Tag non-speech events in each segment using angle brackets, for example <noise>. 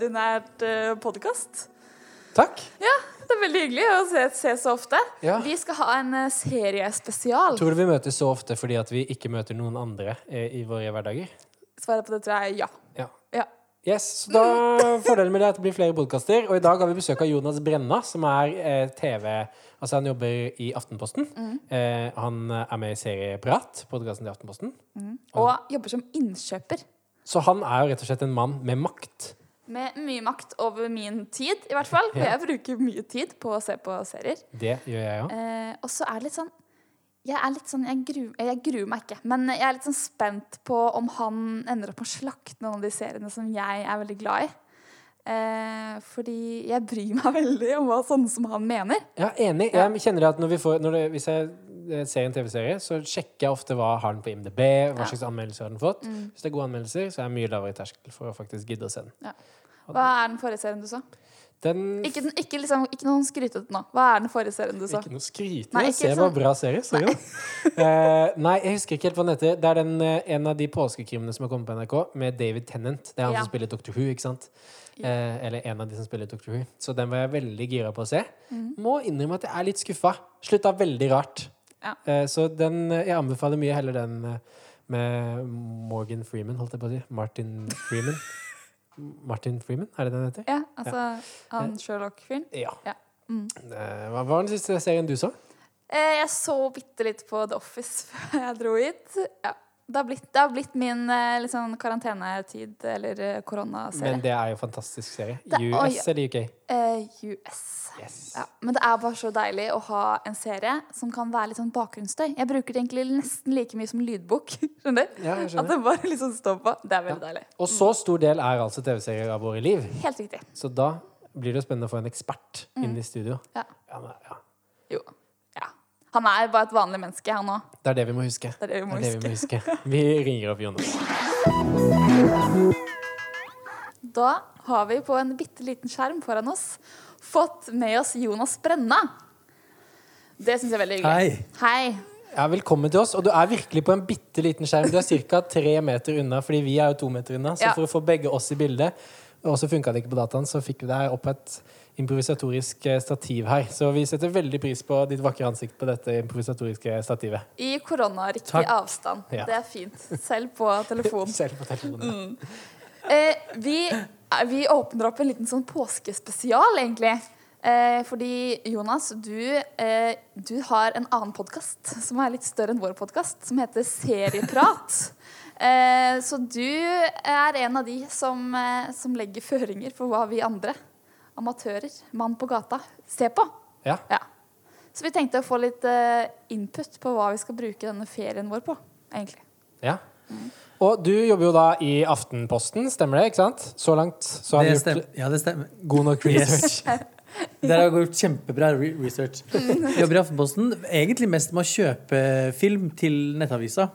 ekstraordinært uh, podkast. Takk. Ja, det er veldig hyggelig å se, se så ofte. Ja. Vi skal ha en uh, seriespesial. Tror du vi møtes så ofte fordi at vi ikke møter noen andre eh, i våre hverdager? Svaret på det tror jeg er ja. Ja. ja. Yes, så da <laughs> Fordelen med det er at det blir flere podkaster. Og i dag har vi besøk av Jonas Brenna, som er eh, TV Altså, han jobber i Aftenposten. Eh, han er med i Serieprat, podkasten til Aftenposten. Og jobber som innkjøper. Så han er jo rett og slett en mann med makt. Med mye makt over min tid, i hvert fall. For jeg bruker mye tid på å se på serier. Det gjør jeg òg. Eh, og så er det litt sånn jeg er litt sånn, jeg gruer, jeg gruer meg ikke, men jeg er litt sånn spent på om han ender opp med å slakte noen av de seriene som jeg er veldig glad i. Eh, fordi jeg bryr meg <laughs> veldig om hva sånne som han mener. Ja, enig. Jeg kjenner at når vi får, når det, Hvis jeg eh, ser en TV-serie, så sjekker jeg ofte hva har den på IMDb, hva slags anmeldelser har den fått. Hvis det er gode anmeldelser, så er jeg mye lavere terskel for å faktisk gidde å se den. Hva er den forrige serien du så? Den Ikke, ikke, liksom, ikke noen skrytete nå. Hva er den forrige serien du så? Ikke noe skryte. Nei, ikke Se sånn- bra serie. Nei. uh, <laughs> nei, jeg husker ikke helt hva den heter. Det er den, uh, en av de påskekrimene som har kommet på NRK, med David Tennant. Det er han Ja. som spiller Doctor Who, ikke sant? Eh, eller en av de som spiller Doctor Who. Så den var jeg veldig gira på å se. Mm. Må innrømme at jeg er litt skuffa. Slutta veldig rart. Ja. Eh, så den Jeg anbefaler mye heller den med Morgan Freeman, holdt jeg på å si. Martin Freeman. <laughs> Martin Freeman, er det den heter? Ja, altså han Sherlock-fyren. Ja. Ja. Mm. Eh, hva var den siste serien du så? Eh, jeg så bitte litt på The Office <laughs> før jeg dro hit. Ja. Det har blitt, det har blitt min liksom, karantenetid, eller eh, koronaserie. Men det er jo en fantastisk serie. Det- US eller UK? Uh, US. Yes. Ja, men det er bare så deilig å ha en serie som kan være litt sånn bakgrunnsstøy. Jeg bruker det egentlig nesten like mye som lydbok. <laughs> Skjønner du? Ja, jeg At det bare liksom står på. Det er veldig deilig. Og så stor del er altså TV-serier av våre liv. Helt riktig. Så da blir det jo spennende å få en ekspert inn i studio. Ja. Ja, men, ja. Han er bare et vanlig menneske, han òg. Det er det vi må huske. Det er det vi må Det er det vi må huske. Vi ringer opp Jonas. Da har vi på en bitte liten skjerm foran oss fått med oss Jonas Brenna. Det syns jeg er veldig hyggelig. Hei. Hei. Ja, velkommen til oss. Og du er virkelig på en bitte liten skjerm. Du er ca. tre meter unna, fordi vi er jo to meter unna. Så Ja. for å få begge oss i bildet, og så funka det ikke på dataen, så fikk vi deg opp et improvisatorisk eh, stativ her. Så vi setter veldig pris på ditt vakre ansikt på dette improvisatoriske stativet. I koronariktig avstand. Ja. Det er fint. Selv på telefon. <laughs> Selv på telefonen. Eh, vi, eh, vi åpner opp en liten sånn påskespesial, egentlig. Eh, fordi Jonas, du, eh, du har en annen podkast som er litt større enn vår podkast, som heter Serieprat. <laughs> Eh, så du er en av de som, eh, som legger føringer for hva vi andre, amatører, mann på gata, ser på. Ja. Ja. Så vi tenkte å få litt eh, input på hva vi skal bruke denne ferien vår på, egentlig. Ja. Og du jobber jo da i Aftenposten, stemmer det? ikke sant? Så langt så har Det vi gjort. Ja, det stemmer. god nok research. <laughs> Dere har gjort kjempebra research. Jeg jobber i Aftenposten egentlig mest med å kjøpe film til nettavisa.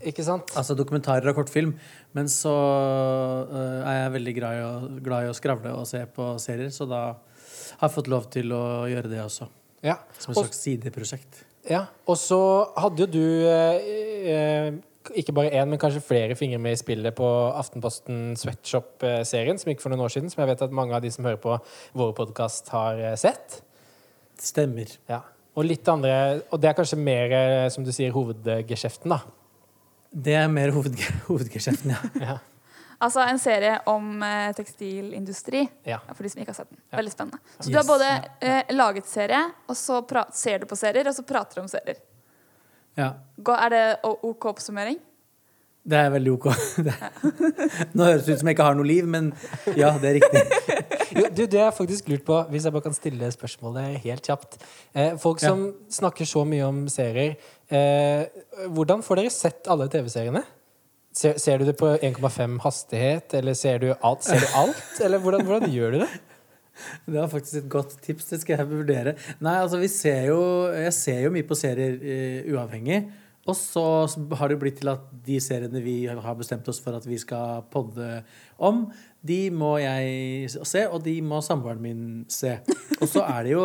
Ikke sant? Altså dokumentarer og kortfilm. Men så øh, er jeg veldig glad i, å, glad i å skravle og se på serier, så da har jeg fått lov til å gjøre det også. Ja. Som et Og, slags sideprosjekt. ja. og så hadde jo du eh, ikke bare én, men kanskje flere fingre med i spillet på Aftenposten Sweatshop-serien, som gikk for noen år siden, som jeg vet at mange av de som hører på vår podkast, har sett. Stemmer. Ja. Og litt andre Og det er kanskje mer, som du sier, hovedgeskjeften, da. Det er mer hoved <laughs> hovedgeskjeften, ja. Ja. Altså en serie om eh, tekstilindustri. Ja. For de som ikke har sett den. Ja. Veldig spennende. Så du har både eh, laget serie, og så pra ser du på serier, og så prater du om serier. ja. Gå, er det OK oppsummering? Det er veldig ok. <laughs> Det <laughs> Nå høres det ut som jeg ikke har noe liv, men ja, det er riktig. Jo, du, det jeg faktisk lurt på, hvis jeg bare kan stille spørsmålet helt kjapt. Eh, folk som snakker så mye om serier, hvordan får dere sett alle TV-seriene? Ser, ser du det på 1,5 hastighet, eller ser du alt? Ser du alt? Eller hvordan, hvordan gjør du det? <laughs> Det var faktisk et godt tips. Det skal jeg vurdere. Nei, altså vi ser jo Jeg ser jo mye på serier uh, uavhengig. Og så har det blitt til at de seriene vi har bestemt oss for at vi skal podde om, de må jeg se, og de må samboeren min se. Og så er det jo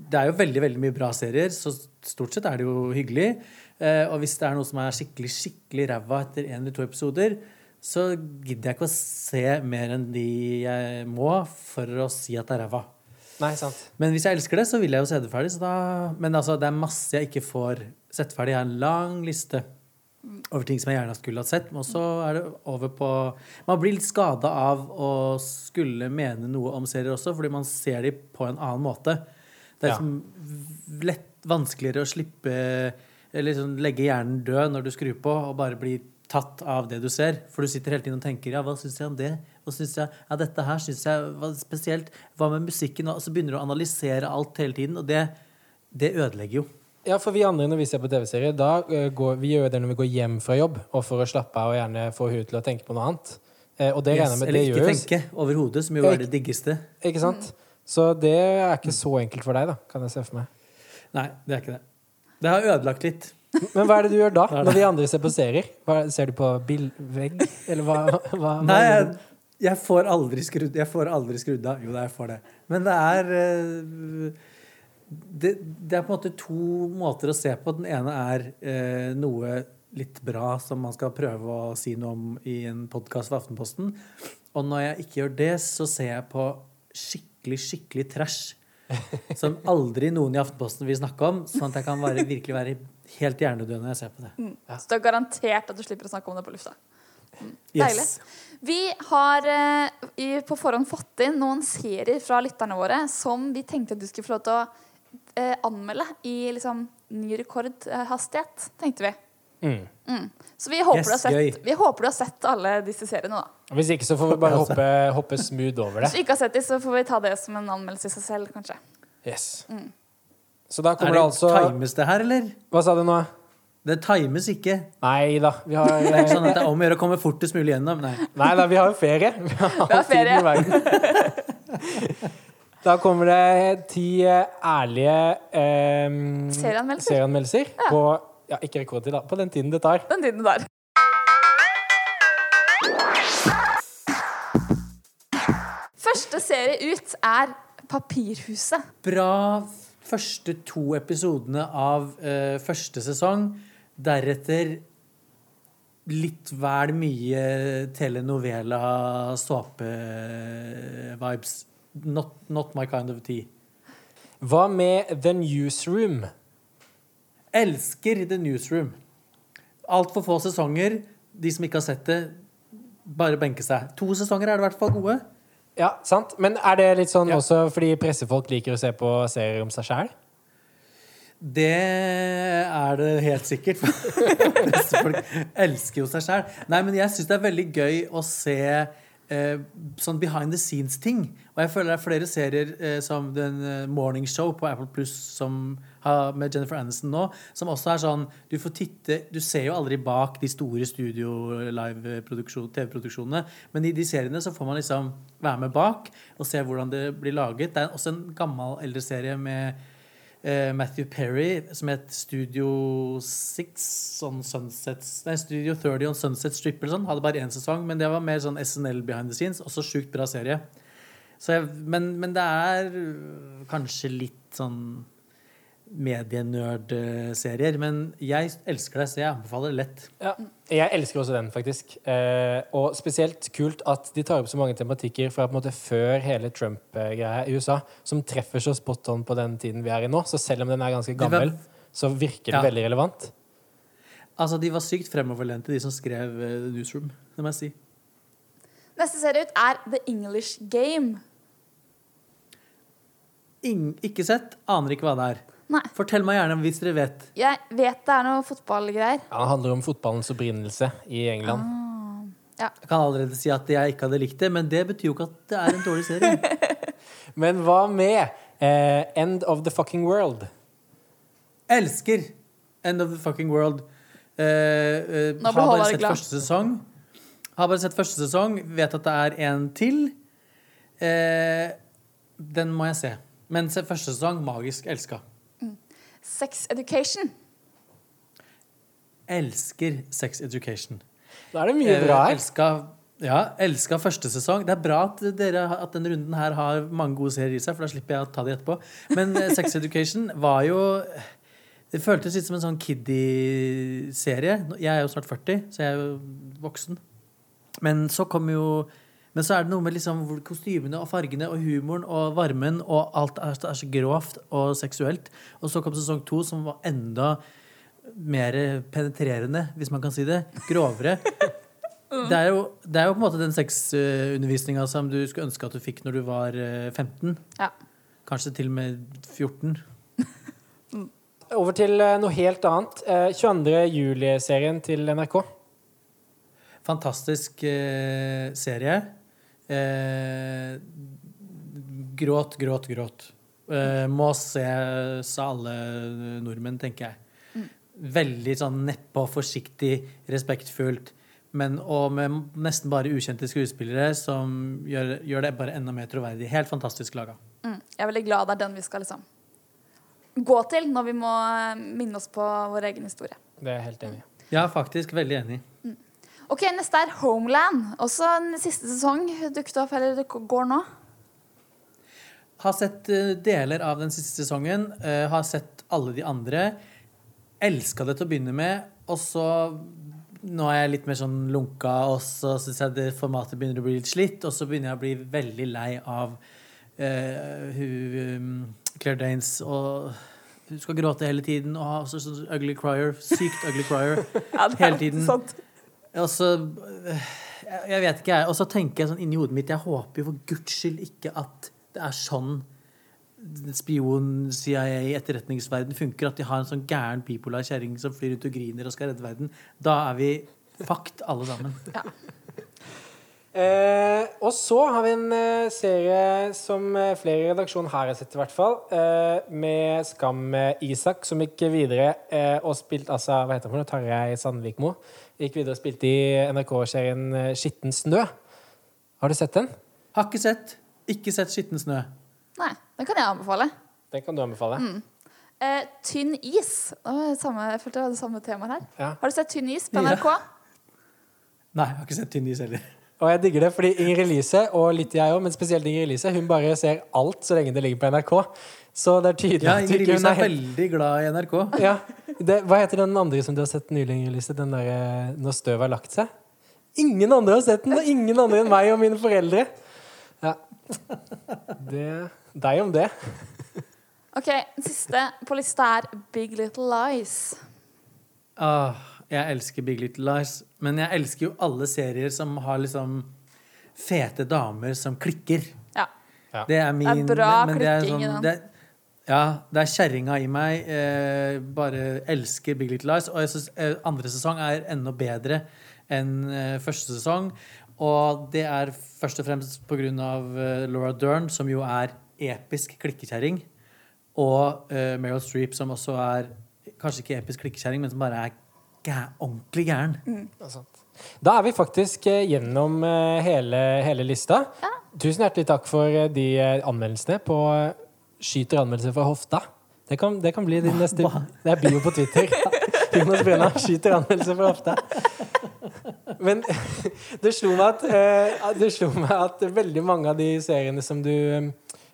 Det er jo veldig veldig mye bra serier, så stort sett er det jo hyggelig. Eh, og hvis det er noe som er skikkelig skikkelig ræva etter én eller to episoder, så gidder jeg ikke å se mer enn de jeg må for å si at det er ræva. Nei, sant. Men hvis jeg elsker det, så vil jeg jo se det ferdig. Så da, men altså, det er masse jeg ikke får sett ferdig. Jeg har en lang liste over ting som jeg gjerne skulle ha sett. Men så er det over på Man blir litt skada av å skulle mene noe om serier også, fordi man ser dem på en annen måte. Det er liksom lett vanskeligere å slippe Eller liksom legge hjernen død når du skrur på, og bare bli tatt av det du ser. For du sitter hele tiden og tenker ja, hva syns jeg om det? Hva syns jeg, ja, dette her syns jeg var spesielt. Hva med musikken? Og så begynner du å analysere alt hele tiden, og det, det ødelegger jo. Ja, for vi andre når vi ser på TV-serier, da eh, går vi gjør det når vi går hjem fra jobb, og for å slappe av og gjerne få hodet til å tenke på noe annet. Eh, og det regner jeg med, eller det ikke gjør jo tenke overhodet, som jo er det diggeste. Ikke sant? Så det er ikke så enkelt for deg, da, kan jeg se for meg. Nei, det er ikke det. Det har ødelagt litt. Men hva er det du gjør da, Det det. når de andre ser på serier? Hva, ser du på bildvegg, eller hva? hva, hva Nei, jeg, jeg får aldri skrudd Jeg får aldri skrudd av. Jo, jeg får det. Men det er eh, det, det er på en måte to måter å se på. Den ene er eh, noe litt bra som man skal prøve å si noe om i en podkast for Aftenposten. Og når jeg ikke gjør det, så ser jeg på skikkelig, skikkelig trash. Som aldri noen i Aftenposten vil snakke om. Sånn at jeg kan bare, virkelig være helt hjernedød når jeg ser på det. Så du har garantert at du slipper å snakke om det på lufta. Deilig. Yes. Vi har eh, i, på forhånd fått inn noen serier fra lytterne våre som vi tenkte at du skulle få lov til å eh, anmelde i liksom, ny rekordhastighet, tenkte vi. Mm. Så vi håper, Yes, du har sett, vi håper du har sett alle disse seriene, da. Hvis ikke, så får vi bare hoppe, hoppe smooth over det. Hvis vi du ikke har sett dem, så får vi ta det som en anmeldelse i seg selv, kanskje. Yes. Så da Er kommer det det altså times det her, eller? Hva sa du nå? Det times ikke. Nei da, vi har Det er ikke sånn at det er om å gjøre å komme fortest mulig gjennom. Nei. Nei da, vi har jo ferie. Vi har, vi har ferie. i. Da kommer det ti eh, ærlige eh, Serieanmeldelser. serieanmeldelser på ja, ikke rekordtid, da. På den tiden det tar. Den tiden der. Første serie ut er Papirhuset. Bra første to episodene av uh, første sesong. Deretter litt vel mye telenovela, såpe-vibes. Not, not my kind of tea. Hva med The Newsroom? Elsker The Newsroom. Altfor få sesonger. De som ikke har sett det, bare benke seg. To sesonger er det i hvert fall gode. Ja, sant? Men er det litt sånn Ja. også fordi pressefolk liker å se på serier om seg sjæl? Det er det helt sikkert. <laughs> Pressefolk elsker jo seg sjæl. Nei, men jeg syns det er veldig gøy å se eh, sånn behind the scenes-ting. Og jeg føler det er flere serier eh, som den eh, Morning Show på Apple Plus som har, med Jennifer Aniston nå, som også er sånn Du får titte Du ser jo aldri bak de store studio-live-TV-produksjonene, men i de seriene så får man liksom være med bak og se hvordan det blir laget. Det er også en gammel eldre serie med Matthew Perry som het Studio 6 on Sunsets Nei, Studio 30 on Sunset Strip sånn. Hadde bare én sesong, men det var mer sånn SNL behind the scenes. Også sjukt bra serie. Jeg, men, men det er kanskje litt sånn medienerd-serier. Men jeg elsker det, så jeg anbefaler det lett. Ja. Jeg elsker også den, faktisk. Eh, og spesielt kult at de tar opp så mange tematikker fra på en måte før hele Trump-greia i USA, som treffer så spot on på den tiden vi er i nå. Så selv om den er ganske gammel, så virker det Ja. veldig relevant. Altså, De var sykt fremoverlente, de som skrev uh, Newsroom. Det må jeg si. Neste serie ut er The English Game. Ing, ikke sett, aner ikke hva det er. Nei. Fortell meg gjerne hvis dere vet. Jeg vet det er noe fotballgreier. Ja, det handler om fotballens opprinnelse i England. Jeg kan allerede si at jeg ikke hadde likt det, men det betyr jo ikke at det er en dårlig serie. <laughs> Men hva med eh, End of the Fucking World? Elsker End of the Fucking World. Eh, eh, Nå har bare sett glad. første sesong. Har bare sett første sesong. Vet at det er en til. Eh, den må jeg se. Men første sesong. Magisk. Elska. Sex Education. Elsker Sex Education. Da er det mye bra Eh, her. elska, ja, elska første sesong. Det er bra at, dere, at denne runden her har mange gode serier i seg, for da slipper jeg å ta de etterpå. Men eh, Sex Education var jo Det føltes litt som en sånn kiddie-serie. Jeg er jo snart 40, så jeg er jo voksen. Men så kom jo Men så er det noe med liksom kostymene og fargene og humoren og varmen og alt er, er så grovt og seksuelt. Og så kom sesong to, som var enda mer penetrerende, hvis man kan si det. Grovere. <laughs> Det er jo, det er jo på en måte den sexundervisninga som du skulle ønske at du fikk når du var eh, 15. Ja. Kanskje til og med 14. <laughs> Over til eh, noe helt annet. Eh, 22. juli-serien til NRK. Fantastisk eh, serie. Eh, gråt, gråt, gråt. Eh, må se, sa alle nordmenn, tenker jeg. Veldig sånn nedpå, forsiktig, respektfullt. Men, og med nesten bare ukjente skuespillere som gjør, gjør det bare enda mer troverdig. Helt fantastisk laga. Mm. Jeg er veldig glad det er den vi skal liksom gå til når vi må eh, minne oss på vår egen historie. Det er jeg helt enig i. Ja, faktisk veldig enig. Ok, Neste er Homeland. Også en siste sesong dukket opp, eller det går nå. Har sett eh, deler av den siste sesongen. eh, har sett alle de andre. Elska det til å begynne med, og så Nå er jeg litt mer sånn lunka, og så syns jeg det formatet begynner å bli litt slitt, og så begynner jeg å bli veldig lei av uh, hun um, Claire Danes og hun skal gråte hele tiden og ha så, så, ugly crier. Sykt ugly crier. <laughs> Ja, Hele tiden. sant. Og så øh, jeg, vet ikke, jeg. Og så tenker jeg sånn inni hodet mitt Jeg håper jo for guds skyld ikke at det er sånn spion, CIA, etterretningsverden funker. At de har en sånn gæren bipolar kjerring som flyr ut og griner og skal redde verden. Da er vi fucked, alle sammen. <laughs> Eh, og så har vi en eh, serie som eh, flere i redaksjonen her har sett, i hvert fall. Eh, med Skam Isak, som gikk videre eh, og spilte altså, Hva heter han for noe? Tarjei Sandvikmo. Gikk videre og spilte i NRK-serien eh, Skitten snø. Har du sett den? Har ikke sett. Ikke sett Skitten snø. Nei, den kan jeg anbefale. Den kan du anbefale. Eh, tynn is. Samme, jeg følte det var det samme temaet her. Ja. Har du sett Tynn is på Ja. NRK? Nei, jeg har ikke sett Tynn is heller. Og jeg digger det, fordi Ingrid Lise, og litt jeg òg, men spesielt Ingrid Lise, hun bare ser alt så lenge det ligger på NRK. Så det er tydelig Ja, Ingrid Lise er veldig glad i NRK. Ja. Det, hva heter den andre som du har sett nylig, Ingrid Lise? Den derre 'Når støvet har lagt seg'? Ingen andre har sett den, og ingen andre enn meg og mine foreldre. Ja. Det Deg om det. Ok, siste på lista er Big Little Lies. Ah, jeg elsker Big Little Lies. Men jeg elsker jo alle serier som har liksom fete damer som klikker. Ja. Det er min Det er bra men det er klikking i sånn, den. det, Ja, det er kjerringa i meg. Eh, bare elsker Big Little Lies. Og jeg synes eh, andre sesong er enda bedre enn eh, første sesong. Og det er først og fremst pga. Eh, Laura Dern, som jo er episk klikkekjerring. Og eh, Meryl Streep, som også er kanskje ikke episk klikkekjerring, men som bare er gæ ordentlig gæren. Da er vi faktisk eh, gjennom eh, hele, hele lista. Tusen hjertelig takk for eh, de anmeldelsene på Skyter anmeldelser fra hofta. Det kan, det kan bli din neste Det er bio på Twitter. <laughs> Jonas Brenna skyter anmeldelser fra hofta. Men <laughs> det slo meg at, eh, det slo meg at veldig mange av de seriene som du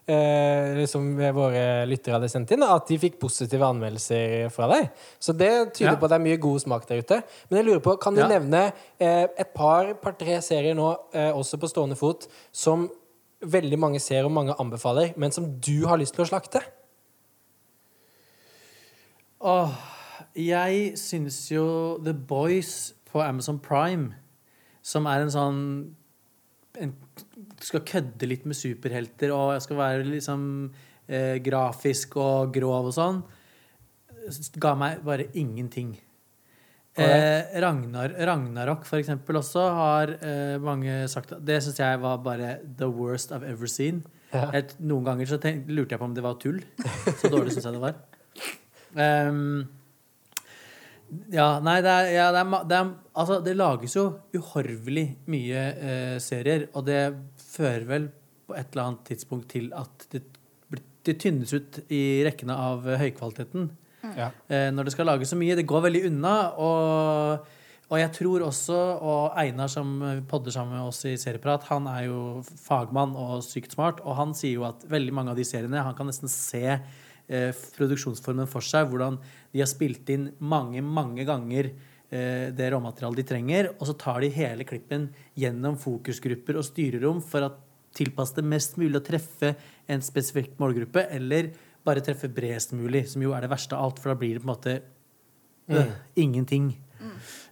eh, som våre lyttere hadde sendt inn, at de fikk positive anmeldelser fra deg. Så det tyder Ja. på at det er mye god smak der ute. Men jeg lurer på, kan du Ja. nevne eh, et par, par-tre serier nå, eh, også på stående fot, som veldig mange ser og mange anbefaler, men som du har lyst til å slakte? Åh, jeg syns jo The Boys på Amazon Prime, som er en sånn en, Skal kødde litt med superhelter og jeg skal være liksom eh, grafisk og grov og sånn, ga meg bare ingenting. Eh, Ragnar, Ragnarok, for eksempel, også har eh, mange sagt Det syns jeg var bare the worst I've ever seen. Ja. Et, noen ganger så tenk, lurte jeg på om det var tull. Så dårlig syns jeg det var. <laughs> Ehm, ja, nei, det er, ja, det, er, det er Altså, det lages jo uhorvelig mye eh, serier, og det fører vel på et eller annet tidspunkt til at det, det tynnes ut i rekkene av høykvaliteten Ja. eh, når det skal lages så mye. Det går veldig unna. Og, og jeg tror også, og Einar som podder sammen med oss i Serieprat, han er jo fagmann og sykt smart, og han sier jo at veldig mange av de seriene Han kan nesten se produksjonsformen for seg, hvordan de har spilt inn mange, mange ganger eh, det råmaterialet de trenger, og så tar de hele klippen gjennom fokusgrupper og styrerom for å tilpasse det mest mulig å treffe en spesifikk målgruppe, eller bare treffe bredest mulig, som jo er det verste av alt, for da blir det på en måte øh, ingenting.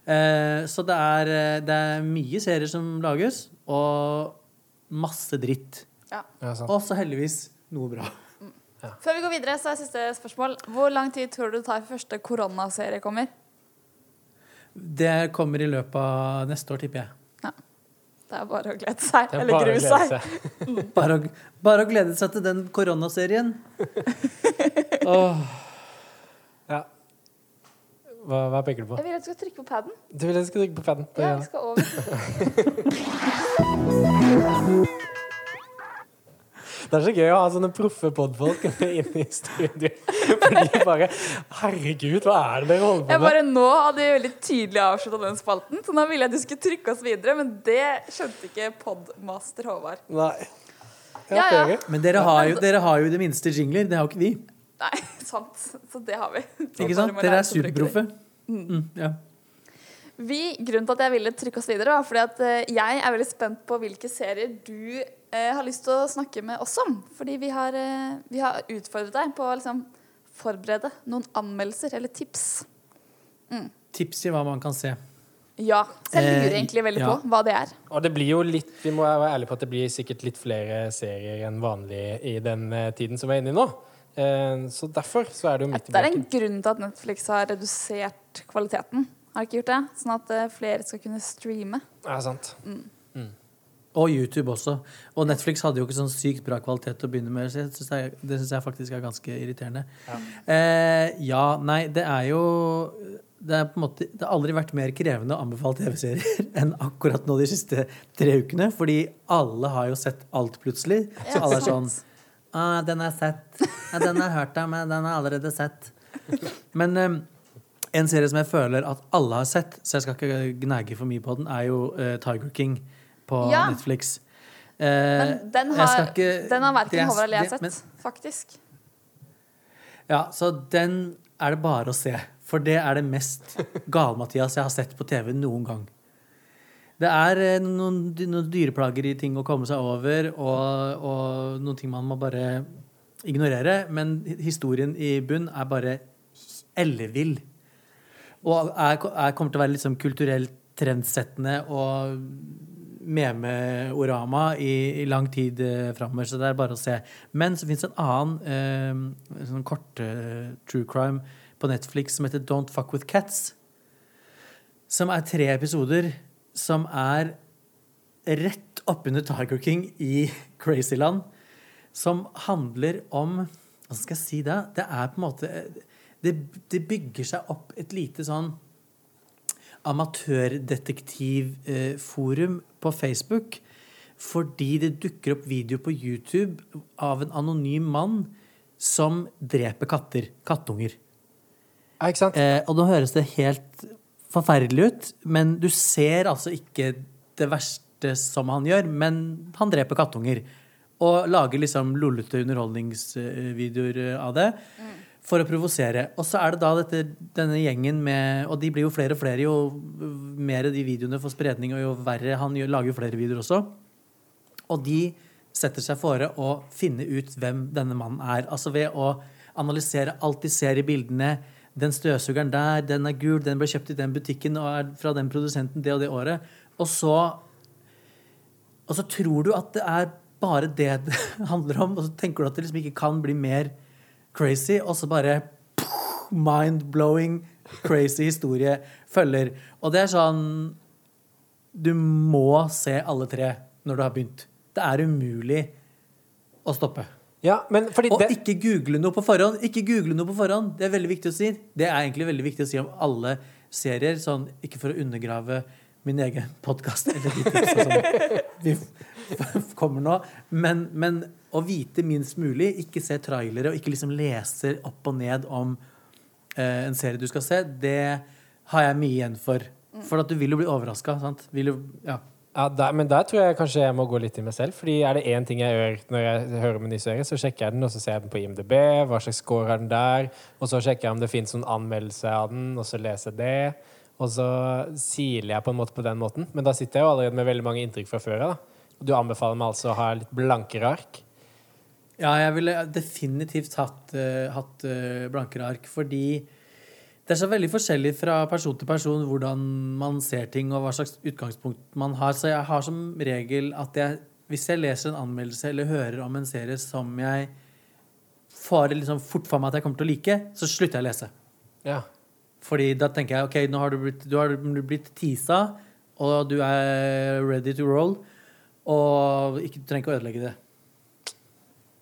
Eh, så det er, eh, det er mye serier som lages, og masse dritt. Ja. Ja. Og så heldigvis noe bra. Før vi går videre, så er siste spørsmål. Hvor lang tid tror du det tar før første koronaserie kommer? Det kommer i løpet av neste år, tipper jeg. Ja. Det er bare å glede seg. Er Eller bare grue seg. seg. <laughs> Bare å, bare å glede seg til den koronaserien. <laughs> Åh, Ja. Hva, hva peker du på? Jeg vil at du skal trykke på paden. Du vil at jeg skal trykke på paden? Ja, vi skal over. <laughs> Det er så gøy å ha sånne proffe podfolk <laughs> inne i studio. For de bare Herregud, hva er det dere holder på med? bare Nå hadde vi veldig tydelig avslutta den spalten, så nå ville jeg at du skulle trykke oss videre, men det skjønte ikke podmaster Håvard. Nei. Ja, ja. Men dere har, jo, dere har jo det minste jingler. Det har jo ikke vi. Nei, <laughs> sant. Så det har vi. Ikke sant? Dere er superproffe. Mm, ja. Vi, grunnen til at jeg ville trykke oss videre, var fordi at eh, jeg er veldig spent på hvilke serier du eh, har lyst til å snakke med oss om. Fordi vi har, eh, vi har utfordret deg på å liksom, forberede noen anmeldelser eller tips. Tips i hva man kan se. Ja. Så jeg lurer Eh, egentlig veldig ja. på hva det er. Og det blir jo litt Vi må være ærlige på at det blir sikkert litt flere serier enn vanlig i den eh, tiden som vi er inne i nå. Eh, Så derfor så er det jo midt i Det er en grunn til at Netflix har redusert kvaliteten. Har ikke gjort det? Sånn at eh, flere skal kunne streame. Ja, sant. Og YouTube også. Og Netflix hadde jo ikke sånn sykt bra kvalitet til å begynne med. Så synes det, er- det syns jeg faktisk er ganske irriterende. Ja. Eh, ja, nei, det er jo det, er på en måte, det har aldri vært mer krevende å anbefale TV-serier <laughs> enn akkurat nå de siste tre ukene. Fordi alle har jo sett alt plutselig. Så alle er sånn ah, 'Den har jeg sett. Ja, den har jeg hørt om, men den har jeg allerede sett'. <laughs> Men eh, en serie som jeg føler at alle har sett, så jeg skal ikke gnage for mye på den, er jo uh, Tiger King på Ja. Netflix. Uh, Men den har, ikke- den har verken er- Håvard eller jeg sett, men- faktisk. Ja, så den er det bare å se. For det er det mest gale-Mathias jeg har sett på TV noen gang. Det er eh, noen, noen dyreplager i ting å komme seg over, og, og noen ting man må bare ignorere. Men historien i bunn er bare ellevill. Og er, kommer til å være sånn kulturelt trendsettende og meme-orama i, i lang tid eh, framover. Så det er bare å se. Men så fins en annen eh, sånn kort eh, true crime på Netflix som heter Don't Fuck With Cats. Som er tre episoder som er rett oppunder Tiger King i <laughs> Crazyland. Som handler om Hva skal jeg si da? Det er på en måte Det, det bygger seg opp et lite sånn amatørdetektivforum på Facebook. Fordi det dukker opp video på YouTube av en anonym mann som dreper katter. Kattunger. Ja, ikke sant? Eh, og nå høres det helt forferdelig ut, men du ser altså ikke det verste som han gjør, men han dreper kattunger. Og lager liksom lollete underholdningsvideoer eh, av det. For å provosere. Og så er det da dette, denne gjengen med Og de blir jo flere og flere jo mer de videoene får spredning, og jo verre. Han lager jo flere videoer også. Og de setter seg fore å finne ut hvem denne mannen er. Altså ved å analysere alt de ser i bildene. Den støvsugeren der, den er gul, den ble kjøpt i den butikken og er fra den produsenten det og det året. Og så, og så tror du at det er bare det <laughs> det handler om, og så tenker du at det liksom ikke kan bli mer crazy, og så bare mind-blowing crazy historie følger. Og det er sånn Du må se alle tre når du har begynt. Det er umulig å stoppe. Ja, Og det, ikke google noe på forhånd. Ikke google noe på forhånd. Det er veldig viktig å si. Det er egentlig veldig viktig å si om alle serier, sånn ikke for å undergrave min egen podkast eller de tipsa som vi kommer nå, men, men å vite minst mulig, ikke se trailere og ikke liksom lese opp og ned om eh, en serie du skal se, det har jeg mye igjen for. For at du vil jo bli overraska, ja. ja, men der tror jeg kanskje jeg må gå litt i meg selv. Fordi er det én ting jeg gjør når jeg hører om en ny serie, så sjekker jeg den, og så ser jeg den på IMDb, hva slags score er den der, og så sjekker jeg om det fins noen anmeldelse av den, og så leser jeg det. Og så siler jeg på en måte på den måten. Men da sitter jeg jo allerede med veldig mange inntrykk fra før av. Du anbefaler meg altså å ha litt blankere ark? Ja, jeg ville definitivt hatt, uh, hatt uh, blankere ark, fordi det er så veldig forskjellig fra person til person hvordan man ser ting, og hva slags utgangspunkt man har. Så jeg har som regel at jeg, hvis jeg leser en anmeldelse eller hører om en serie som jeg får liksom fort for meg at jeg kommer til å like, så slutter jeg å lese. Ja. Fordi da tenker jeg ok, nå har du blitt, du har blitt teasa, og du er ready to roll, og ikke, du trenger ikke å ødelegge det.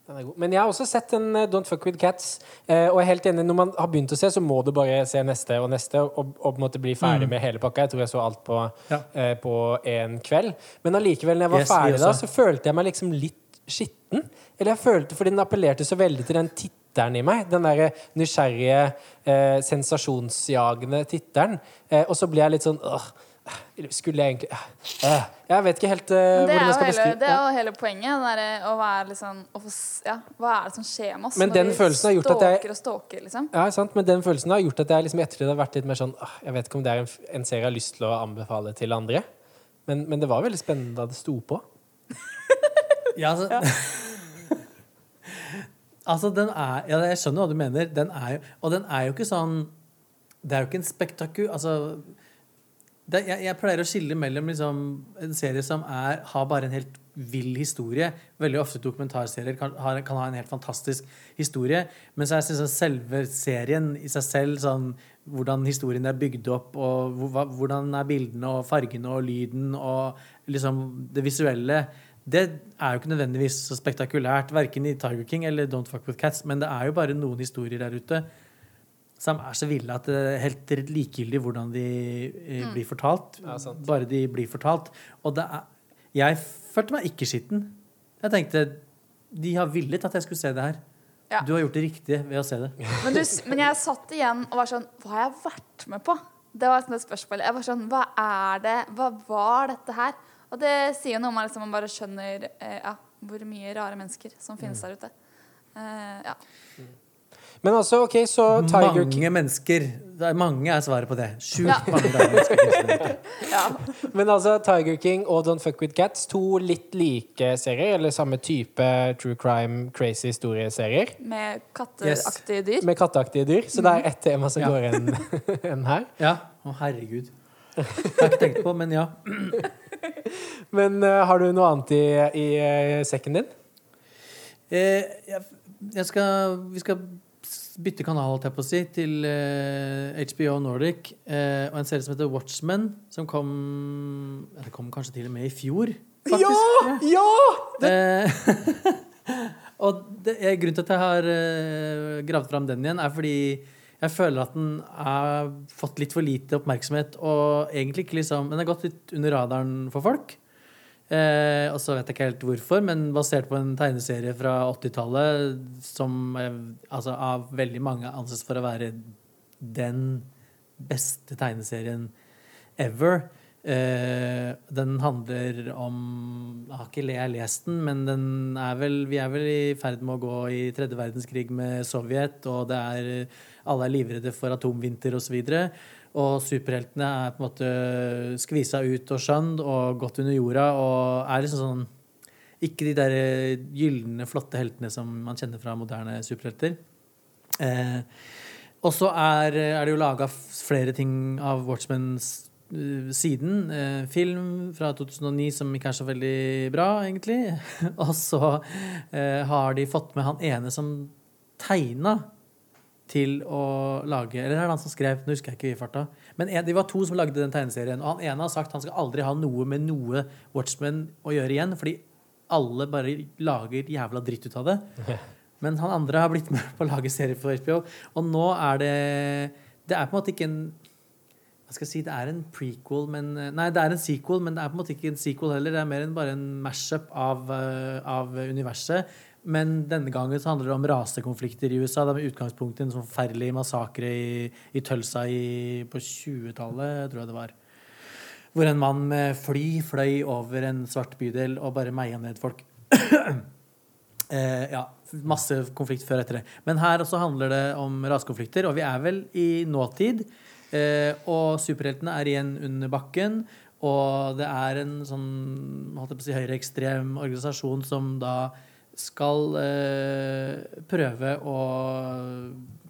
Den er god. Men jeg har også sett en eh, Don't Fuck With Cats. eh, og jeg er helt enig, når man har begynt å se, så må du bare se neste og neste og, og måte bli ferdig Mm. med hele pakka. Jeg tror jeg så alt på, Ja. eh, på en kveld. Men allikevel, når jeg var Yes, ferdig da, så følte jeg meg liksom litt skitten. Eller jeg følte, fordi den appellerte så veldig til den titteren i meg. Den derre nysgjerrige, eh, sensasjonsjagende titteren. Eh, og så blir jeg litt sånn åh, skulle jeg egentlig øh, Jeg vet ikke helt eh, det hvordan jeg skal hele, beskrive det er jo hele poenget. Den derre å være liksom å få, ja, Hva er det som skjer med oss? Men når den vi følelsen har gjort at jeg- stalker og stalker, liksom? Ja, sant? Men den følelsen har gjort at jeg liksom i ettertid har vært litt mer sånn «Åh, Jeg vet ikke om det er en, en serie jeg har lyst til å anbefale til andre. Men, men det var veldig spennende da det sto på. Ja, altså, <laughs> altså den er ja, Jeg skjønner hva du mener. Den er og den er jo ikke sånn Det er jo ikke en spektaku... Altså det, jeg, jeg pleier å skille mellom liksom, en serie som er, har bare en helt vill historie. Veldig ofte dokumentarserier kan, har, kan ha en helt fantastisk historie. Men så er jeg selve serien i seg selv, sånn, hvordan historien er bygd opp, og hvordan er bildene og fargene og lyden og liksom det visuelle det er jo ikke nødvendigvis så spektakulært, verken i Tiger King eller Don't Fuck With Cats, men det er jo bare noen historier der ute som er så ville at det er helt likegyldig hvordan de eh, blir fortalt. Ja. Bare de blir fortalt. Og det er Jeg følte meg ikke skitten. Jeg tenkte de har villet at jeg skulle se det her. Ja. Du har gjort det riktige ved å se det. Men, du, men jeg satt igjen og var sånn Hva har jeg vært med på? Det var et spørsmål. Jeg var sånn Hva er det? Hva var dette her? Og det sier jo noe om at liksom, man bare skjønner eh, ja, hvor mye rare mennesker som finnes der ute. Eh, ja. Men altså, ok, så Tiger King Mange mennesker. Det er mange er svaret på det. Sjukt Ja. mange rare mennesker. <laughs> ja. Men altså, Tiger King og Don't Fuck With Cats, to litt like serier, eller samme type true crime, crazy historieserier, Med katteaktige dyr. med katteaktige dyr. Så det er ett tema som Ja. går igjen <laughs> her. Ja. Å, herregud. Det har jeg ikke tenkt på, men ja. <laughs> Men uh, har du noe annet i, i uh, sekken din? Eh, jeg, jeg skal, vi skal bytte kanal, holdt jeg på å si, til eh, HBO Nordic. eh, og en serie som heter Watchmen, som kom ja, Det kom kanskje til og med i fjor, faktisk. Ja! Eh, <laughs> og det, grunnen til at jeg har gravd fram den igjen, er fordi jeg føler at den har fått litt for lite oppmerksomhet. Og egentlig ikke liksom Den har gått litt under radaren for folk. Eh, og så vet jeg ikke helt hvorfor, men basert på en tegneserie fra 80-tallet som altså av veldig mange anses for å være den beste tegneserien ever. Eh, den handler om Jeg har ikke jeg lest den, men den er vel, vi er vel i ferd med å gå i tredje verdenskrig med Sovjet, og det er, alle er livredde for atomvinter osv. Og, og superheltene er på en måte skvisa ut og skjønt og gått under jorda og er liksom sånn Ikke de der gylne, flotte heltene som man kjenner fra moderne superhelter. Eh, og så er, er det jo laga flere ting av Watchmen eh, siden. Eh, film fra 2009 som ikke er så veldig bra, egentlig. <laughs> og så eh, har de fått med han ene som tegna til å lage Eller er det han som skrev? Nå husker jeg ikke i farta. Men en, de var to som lagde den tegneserien. Og han ene har sagt han skal aldri ha noe med noe Watchmen å gjøre igjen. Fordi alle bare lager jævla dritt ut av det. <laughs> Men han andre har blitt med på å lage serie for HBO. Og nå er det Det er på en måte ikke en Hva skal jeg si? Det er en prequel, men Nei, det er en sequel, men det er på en måte ikke en sequel heller. Det er mer enn bare en mash-up av, eh, av universet. Men denne gangen så handler det om rasekonflikter i USA. Det er med utgangspunkt i en sånn forferdelig massakre i, i Tulsa i, på 20-tallet, tror jeg det var. Hvor en mann med fly fløy over en svart bydel og bare meia ned folk. <clears throat> Eh, ja, masse konflikt før og etter det. Men her også handler det om rasekonflikter, og vi er vel i nåtid. Eh, og superheltene er igjen under bakken. Og det er en sånn holdt høyreekstrem organisasjon som da skal eh, prøve å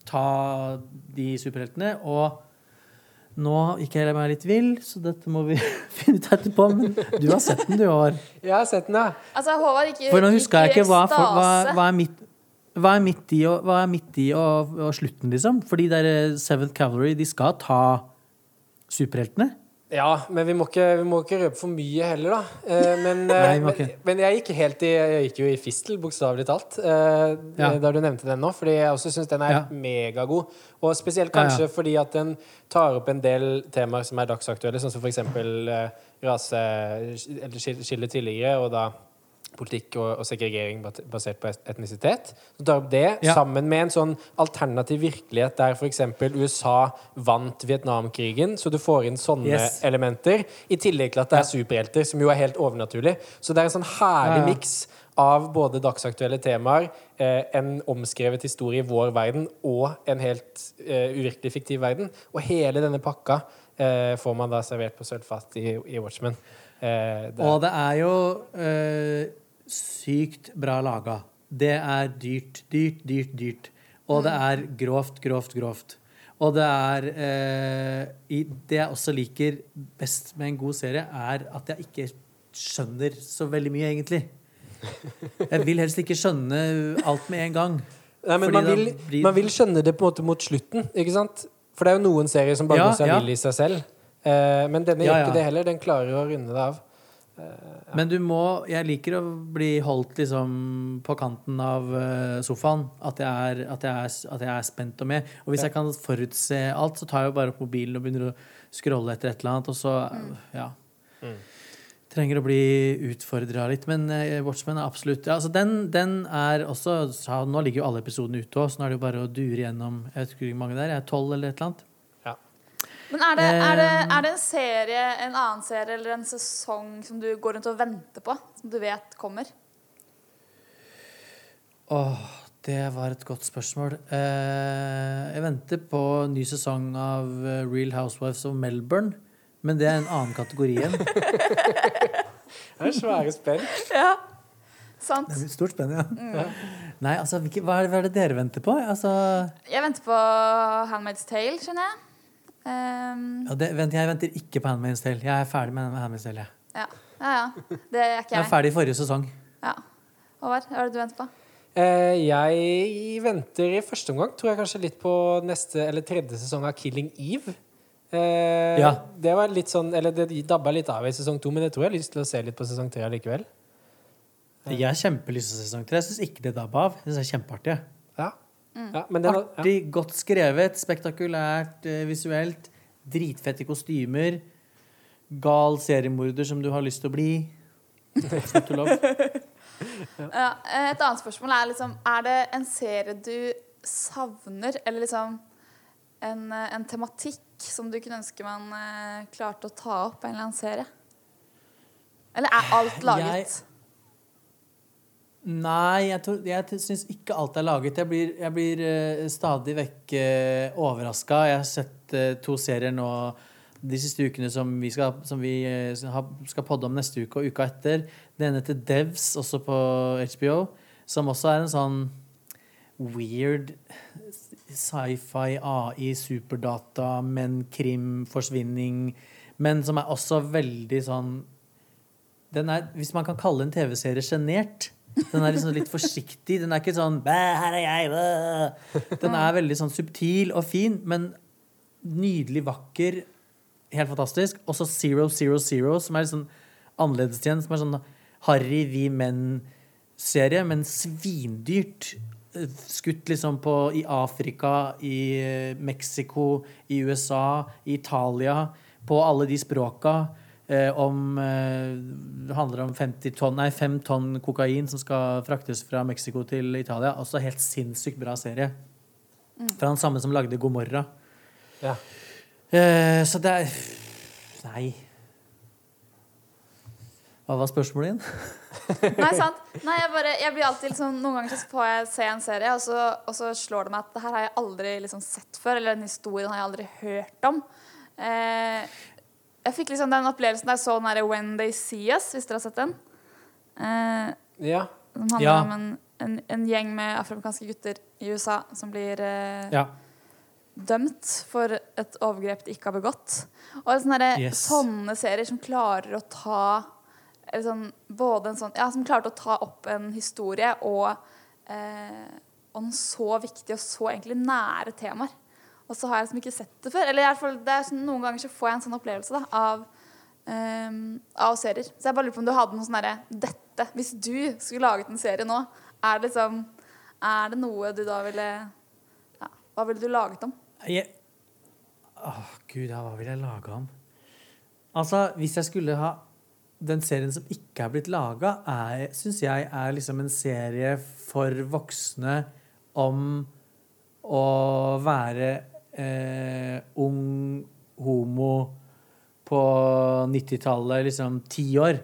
ta de superheltene. Og nå gikk jeg meg litt vill, så dette må vi <laughs> finne ut etterpå. Men du har sett den, du, Håvard. Jeg har sett den, ja. Altså, Håvard ikke For nå huska jeg ikke hva, for, hva, hva er midt hva er midt i, og, hva er midt i og, og slutten, liksom? Fordi der eh, Seventh Cavalry, de skal ta superheltene. Ja, men vi må ikke, vi må ikke røpe for mye heller, da. Eh, men, <laughs> eh, Nei, men, ikke. men jeg gikk helt i Jeg gikk jo i fistel, bokstavelig talt, eh, Ja. da du nevnte den nå. Fordi jeg også syns den er Ja. megagod. Og spesielt Ja, ja. kanskje fordi at den tar opp en del temaer som er dagsaktuelle, sånn som for eksempel eh, rase Eller skille tidligere, og da politikk og, og segregering basert på etnisitet. Så tar opp det Ja. sammen med en sånn alternativ virkelighet der f.eks. USA vant Vietnamkrigen, så du får inn sånne Yes. elementer. I tillegg til at det er superhelter, som jo er helt overnaturlig. Så det er en sånn herlig Ja, ja. miks av både dagsaktuelle temaer, eh, en omskrevet historie i vår verden og en helt eh, uvirkelig fiktiv verden. Og hele denne pakka eh, får man da servert på sølvfat i, i Watchmen. Eh, det, Og det er jo eh, sykt bra laga. Det er dyrt, dyrt, dyrt, dyrt. Og det er grovt, grovt, grovt. Og det er eh, Det jeg også liker best med en god serie, er at jeg ikke skjønner så veldig mye, egentlig. Jeg vil helst ikke skjønne alt med en gang. Nei, men man vil, blir- man vil skjønne det på en måte mot slutten, ikke sant? For det er jo noen serier som bare Ja, går seg ja. vill i seg selv. Eh, men denne gjør ja. ikke det heller. Den klarer å runde det av. Men du må Jeg liker å bli holdt liksom på kanten av eh, sofaen. At jeg, er, at, jeg er, at jeg er spent og med. Og hvis Ja. jeg kan forutse alt, så tar jeg jo bare opp mobilen og begynner å scrolle etter et eller annet, og så Ja. Mm. Trenger å bli utfordra litt. Men eh, Watchmen er absolutt ja, altså den, den er også så Nå ligger jo alle episodene ute òg, så nå er det jo bare å dure gjennom Jeg vet ikke hvor mange det er, jeg er tolv eller et eller annet. Er det, er, det, Eh. er det en serie, en annen serie eller en sesong som du går rundt og venter på? Som du vet kommer? Åh, det var et godt spørsmål. Eh, jeg venter på en ny sesong av eh, Real Housewives of Melbourne. Men det er en annen kategori igjen. <laughs> Det er svære spenn. <laughs> Ja. Sant. Det er stort spenn, ja. Nei, altså, hva, er det, hva er det dere venter på? Altså, Jeg venter på Handmaid's Tale, skjønner jeg. Um, ja, det, vent, jeg venter ikke på Handmaid's Tale. Jeg er ferdig med Handmaid's Tale. Jeg. ja. ja, ja. Det er ikke jeg er ferdig i forrige sesong. Ja. Håvard, hva er det du venter på? Eh, jeg venter i første omgang, tror jeg kanskje litt på neste eller tredje sesong av Killing Eve. Eh, Ja. Det var litt sånn Eller det dabba litt av i sesong to, men jeg tror jeg har lyst til å se litt på sesong tre likevel. Jeg har kjempelyst til sesong tre. Jeg syns ikke det dabba av. Jeg synes det er kjempeartig. Jeg. Ja. ja men den, ja. Artig, godt skrevet, spektakulært eh, visuelt. Dritfette kostymer. Gal seriemorder som du har lyst til å bli. <laughs> Ja, et annet spørsmål er liksom Er det en serie du savner, eller liksom en, eh, en tematikk som du kunne ønske man eh, klarte å ta opp i en eller annen serie? Eller er alt laget? Nei, jeg, tror- jeg syns ikke alt er laget. Jeg blir, jeg blir uh, stadig vekk uh, overraska. Jeg har sett uh, to serier nå de siste ukene som vi, skal, som vi uh, skal podde om neste uke og uka etter. Det ene heter Devs, også på HBO, som også er en sånn weird sci-fi, AI, superdata, men krim, forsvinning. Men som er også veldig sånn den er, Hvis man kan kalle en TV-serie sjenert Den er liksom litt forsiktig. Den er ikke sånn her er jeg. Den er veldig sånn subtil og fin, men nydelig vakker. Helt fantastisk. Og så Zero Zero Zero, som er litt sånn annerledes igjen. Som er sånn Harry Vi Menn-serie, men svindyrt. Skutt liksom på i Afrika, i eh, Mexico, i USA, i Italia. På alle de språka. Eh, om eh, Det handler om 50 tonn, nei, 5 tonn kokain som skal fraktes fra Mexico til Italia. Også helt sinnssykt bra serie. Fra han samme som lagde Gomorra. Ja. Eh, så det er Nei. Hva var spørsmålet igjen? <laughs> Nei, sant. Nei, jeg, bare, jeg blir alltid liksom, Noen ganger så får jeg se en serie, og så, og så slår det meg at det her har jeg aldri liksom sett før. Eller den historien har jeg aldri hørt om. Eh, jeg fikk liksom den opplevelsen der så den When They See Us, hvis dere har sett den. Eh, Ja. Den handler Ja. om en, en, en gjeng med afroamerikanske gutter i USA som blir eh, Ja. dømt for et overgrep de ikke har begått. Og sånne, Yes. sånne serier som klarer å ta eller sånn, både en sånn, ja, Som klarte å ta opp en historie og, eh, og en så viktig og så egentlig nære temaer. Og så har jeg liksom ikke sett det før. Eller fall, det er sånn, Noen ganger så får jeg en sånn opplevelse da, av, um, av serier. Så jeg bare lurer på om du hadde noe sånn derre Dette, hvis du skulle laget en serie nå, er det liksom Er det noe du da ville ja, Hva ville du laget om? Jeg... Åh, gud, ja, hva ville jeg lage om? Altså, hvis jeg skulle ha Den serien som ikke er blitt laga, syns jeg er liksom en serie for voksne om å være eh, ung homo på 90-tallet, liksom ti år.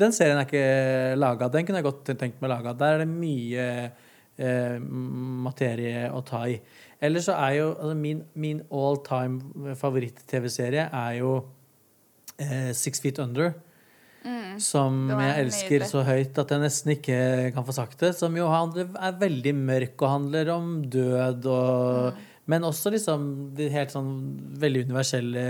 Den serien er ikke laga. Den kunne jeg godt tenkt meg laga. Der er det mye eh, materie å ta i. Eller så er jo altså min, min all time favoritt-TV-serie er jo eh, Six Feet Under. Som er jeg elsker nydelig. så høyt at jeg nesten ikke kan få sagt det. Som jo handler, er veldig mørk og handler om død og Men også liksom det helt sånn veldig universelle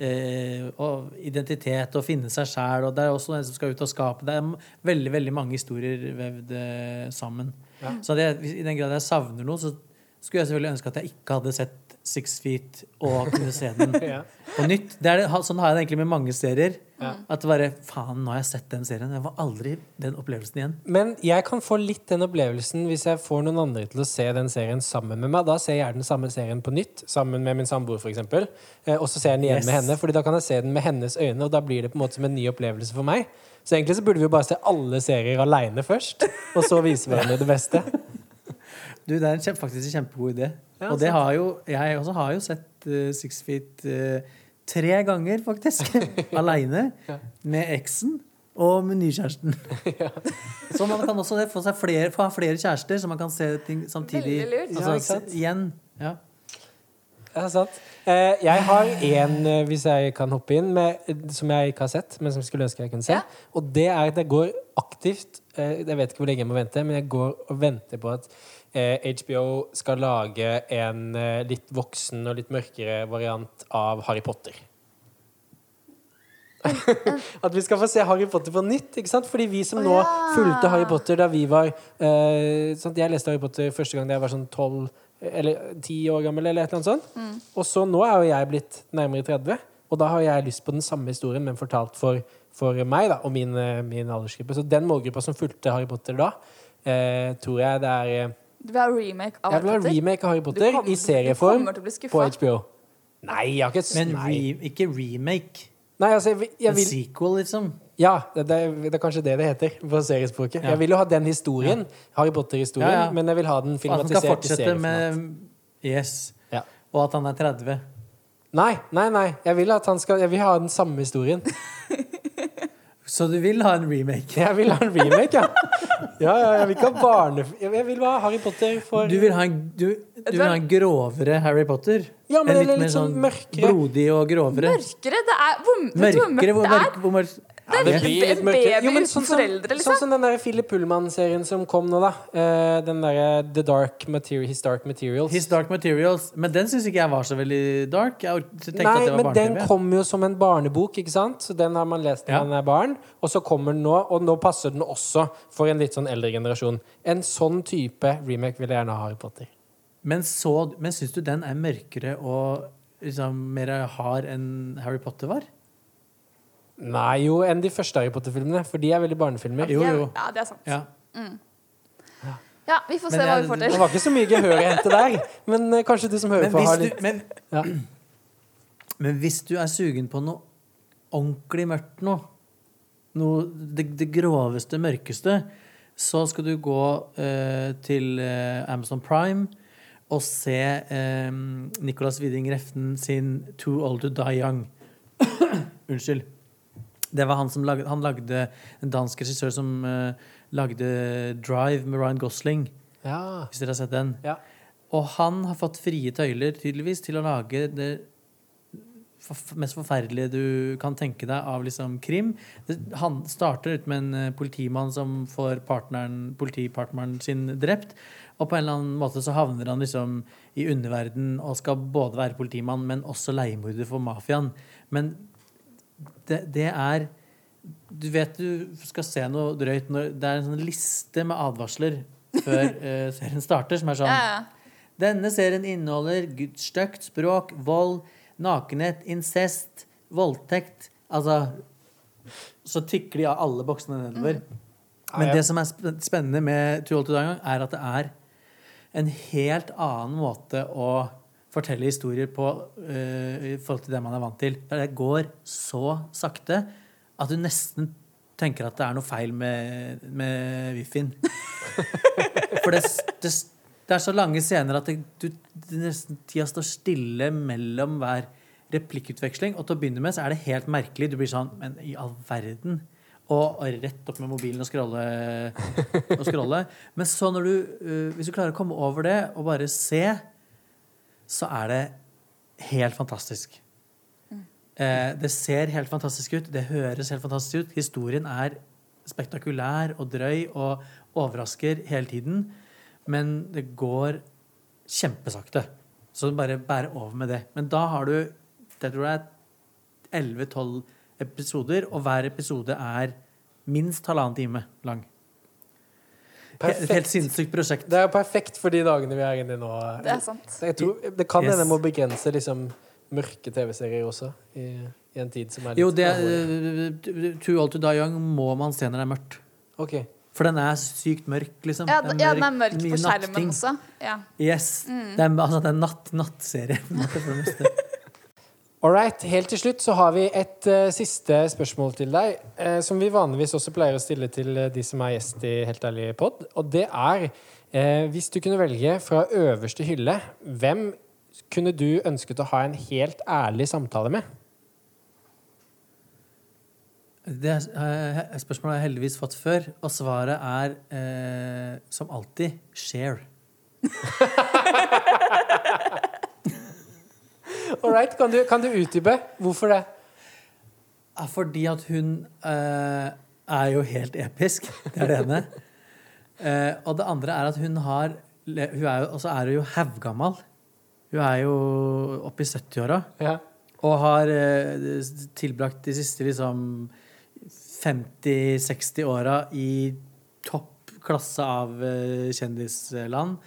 eh, og identitet og finne seg sjæl. Og det er også en som skal ut og skape. Det er veldig veldig mange historier vevd eh, sammen. Ja. Så det, I den grad jeg savner noe, så skulle jeg selvfølgelig ønske at jeg ikke hadde sett Six Feet og kunne se den <laughs> Ja. på nytt. Det er det, sånn har jeg det egentlig med mange serier. Ja. At det bare Faen, nå har jeg sett den serien. Jeg får aldri den opplevelsen igjen. Men jeg kan få litt den opplevelsen hvis jeg får noen andre til å se den serien sammen med meg. Da ser jeg den samme serien på nytt, sammen med min samboer f.eks. Eh, og så ser jeg den igjen Yes. med henne, Fordi da kan jeg se den med hennes øyne, og da blir det på en måte som en ny opplevelse for meg. Så egentlig så burde vi jo bare se alle serier aleine først, og så vise hverandre det beste. <laughs> Du, Det er en kjempe, faktisk en kjempegod idé. Ja, og det har jo Jeg også har jo sett uh, Six Feet uh, tre ganger, faktisk. <laughs> Aleine. Ja. Med eksen og med nykjæresten. <laughs> Så man kan også få, seg flere, få ha flere kjærester, så man kan se ting samtidig. Veldig lurt. Altså, igjen. Ja. Ja, sant. Eh, jeg har én, eh, hvis jeg kan hoppe inn, med, som jeg ikke har sett, men som jeg skulle ønske jeg kunne se. Ja. Og det er at jeg går aktivt Jeg vet ikke hvor lenge jeg må vente, men jeg går og venter på at HBO skal lage en eh, litt voksen og litt mørkere variant av Harry Potter. <laughs> at vi skal få se Harry Potter på nytt. ikke sant? Fordi vi som nå ja. fulgte Harry Potter da vi var eh, sant? Jeg leste Harry Potter første gang da jeg var sånn tolv eller ti år gammel, eller et eller annet sånt. Mm. Og så nå er jo jeg blitt nærmere 30, og da har jeg lyst på den samme historien, men fortalt for, for meg da, og min, eh, min aldersgruppe. Så den målgruppa som fulgte Harry Potter da, eh, tror jeg det er eh, Du vil ha remake av Jeg vil ha remake av Harry Potter kommer- i serieform på. HBO. Nei, jeg har ikke Men nei. re, ikke remake. nei, altså, jeg, vil- jeg En vil sequel, liksom. Ja, det, det, det er kanskje det det heter på seriespråket. Ja. Jeg vil jo ha den historien, Harry Potter-historien, Ja, ja. men jeg vil ha den At han skal filmatisert i fortsette serieformat. med Yes. Ja. Og at han er 30. Nei, nei, nei. Jeg vil at han skal Jeg vil ha den samme historien. <laughs> Så du vil ha en remake? Jeg vil ha en remake, ja. <laughs> Ja, ja, jeg vil ikke ha barne... Jeg vil ha Harry Potter for Du vil ha en, du, du vil ha en grovere Harry Potter? Ja, men en eller litt mer sånn sånn mørkere. blodig og grovere? Mørkere? Det er hvor, Mørkere? Hvor mørkt det er? mørk, hvor mørk Ja, det blir litt en mørkere. baby Jo, men sånn som, foreldre, liksom. sånn som den der Philip Pullman-serien som kom nå, da. Uh, den derre The Dark Material, His Dark Materials. His Dark Materials. Men den syns ikke jeg var så veldig dark. Jeg tenkte Nei, at det var men den kom jo som en barnebok, ikke sant? Så den har man lest når Ja. man er barn. Og så kommer den nå, og nå passer den også for en litt sånn eldre generasjon. En sånn type remake vil jeg gjerne ha Harry Potter. Men, så, men syns du den er mørkere og liksom mer hard enn Harry Potter var? Nei, jo, enn de første Harry Potter-filmene, for de er veldig barnefilmer. Jo, jo. Ja, det er sant. Ja. Ja, vi får se Men hva vi får til. Det var ikke så mye gehør å hente der, men uh, kanskje du som hører Men, på, har litt du, men, ja. <clears throat> men hvis du er sugen på noe ordentlig mørkt nå, noe, det, det groveste, mørkeste, så skal du gå uh, til uh, Amazon Prime og se Nicolas Widing Refn sin 'Too Old To Die Young'. <clears throat> Unnskyld. Det var han som lagde, han lagde En dansk regissør som uh, lagde Drive med Ryan Gosling, Ja. hvis dere har sett den. ja. Og han har fått frie tøyler tydeligvis til å lage det mest forferdelige du kan tenke deg av liksom krim. Det, han starter ut med en eh, politimann som får partneren, politipartneren sin drept. Og på en eller annen måte så havner han liksom i underverden og skal både være politimann, men også leiemorder for mafiaen. Men det, det er Du vet du skal se noe drøyt når Det er en sånn liste med advarsler før <laughs> eh, serien starter, som er sånn Ja, ja. denne serien inneholder stygt språk, vold, nakenhet, incest, voldtekt Altså Så tikker de av alle boksene nedover. Men Ja, ja. det som er spennende med Too Old To Die Young, er at det er en helt annen måte å fortelle historier på eh, i forhold til det man er vant til. Det går så sakte at du nesten tenker at det er noe feil med, med wifi-en. <laughs> For det, det, det er så lange scener at det, du, det nesten tida står stille mellom hver replikkutveksling. Og til å begynne med så er det helt merkelig. Du blir sånn Men i all verden? Og, og rett opp med mobilen og scrolle. Og scrolle. Men så når du uh, Hvis du klarer å komme over det og bare se, så er det helt fantastisk. Eh, det ser helt fantastisk ut. Det høres helt fantastisk ut. Historien er spektakulær og drøy og overrasker hele tiden. Men det går kjempesakte. Så bare bære over med det. Men da har du tror det er 11-12 episoder, og hver episode er minst halvannen time lang. Et helt sinnssykt prosjekt. Det er jo perfekt for de dagene vi er inne i nå. Det er sant. Jeg tror, det kan Yes. hende jeg må begrense liksom, mørke TV-serier også, i, i en tid som er litt Jo, det er, Too Old To Die Young må man se når det er mørkt. Ok. For den er sykt mørk, liksom. Ja, den, ja, den er mørk på skjermen natting. også. Ja. Yes. Det er, altså, det er natt, nattserie. <laughs> på en måte, for det meste. All right, Helt til slutt så har vi et uh, siste spørsmål til deg, uh, som vi vanligvis også pleier å stille til uh, de som er gjest i Helt ærlig pod. Og det er Hvis du kunne velge fra øverste hylle, hvem kunne du ønsket å ha en helt ærlig samtale med? Det spørsmålet har jeg heldigvis fått før, og svaret er som alltid share. <laughs> All right, Kan du, kan du utdype? Hvorfor det? Fordi at hun eh, er jo helt episk. Det er det ene. Eh, og det andre er at hun har Hun er jo, og så er jo haugammal. Hun er jo oppe i 70-åra. Ja. Og har eh, tilbrakt de siste liksom 50-60 åra i topp klasse av eh, kjendisland.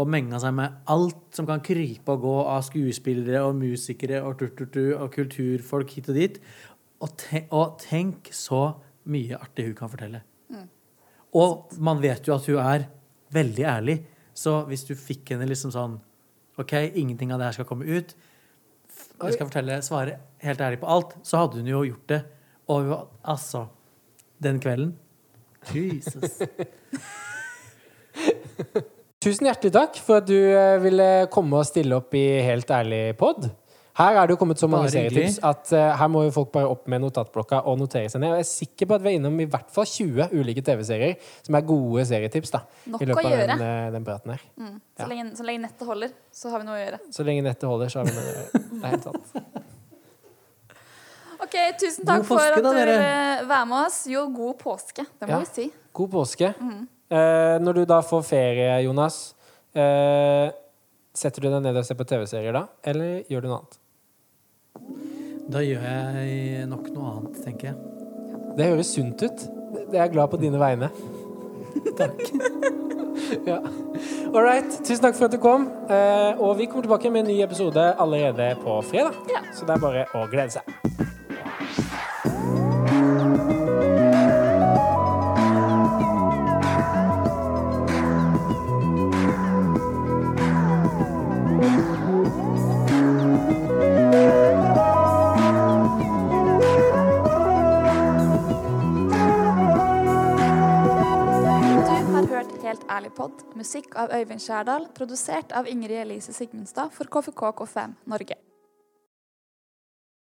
Og menga seg med alt som kan krype og gå av skuespillere og musikere og, turturtu, og kulturfolk hit og dit. Og, te og tenk så mye artig hun kan fortelle. Og man vet jo at hun er veldig ærlig. Så hvis du fikk henne liksom sånn OK, ingenting av det her skal komme ut. Jeg skal fortelle, svare helt ærlig på alt. Så hadde hun jo gjort det. Og hun, altså Den kvelden Jesus. <laughs> Tusen hjertelig takk for at du eh, ville komme og stille opp i Helt ærlig pod. Her er det jo kommet så mange serietips at uh, her må jo folk bare opp med notatblokka og notere seg ned. Og jeg er sikker på at vi er innom i hvert fall 20 ulike TV-serier som er gode serietips. da Nok I løpet å av gjøre. den, eh, den praten her. Mm. Ja. Så, lenge, så lenge nettet holder, så har vi noe å gjøre. Så lenge nettet holder, så har vi noe å gjøre. <laughs> Det er helt sant. Ok, Tusen takk påske, for at du vil ville være med oss. Jo, god påske. Det må Ja. vi si. God påske. Eh, når du da får ferie, Jonas, eh, setter du deg ned og ser på TV-serier da? Eller gjør du noe annet? Da gjør jeg nok noe annet, tenker jeg. Det høres sunt ut. Det er jeg glad på dine vegne. <laughs> Takk. <laughs> Ja. All right. Tusen takk for at du kom. Eh, og vi kommer tilbake med en ny episode allerede på fredag. Ja. Så det er bare å glede seg. Ærlig pod, musikk av Øyvind Skjærdal, produsert av Ingrid Elise Sigmundstad for KFK K5 Norge.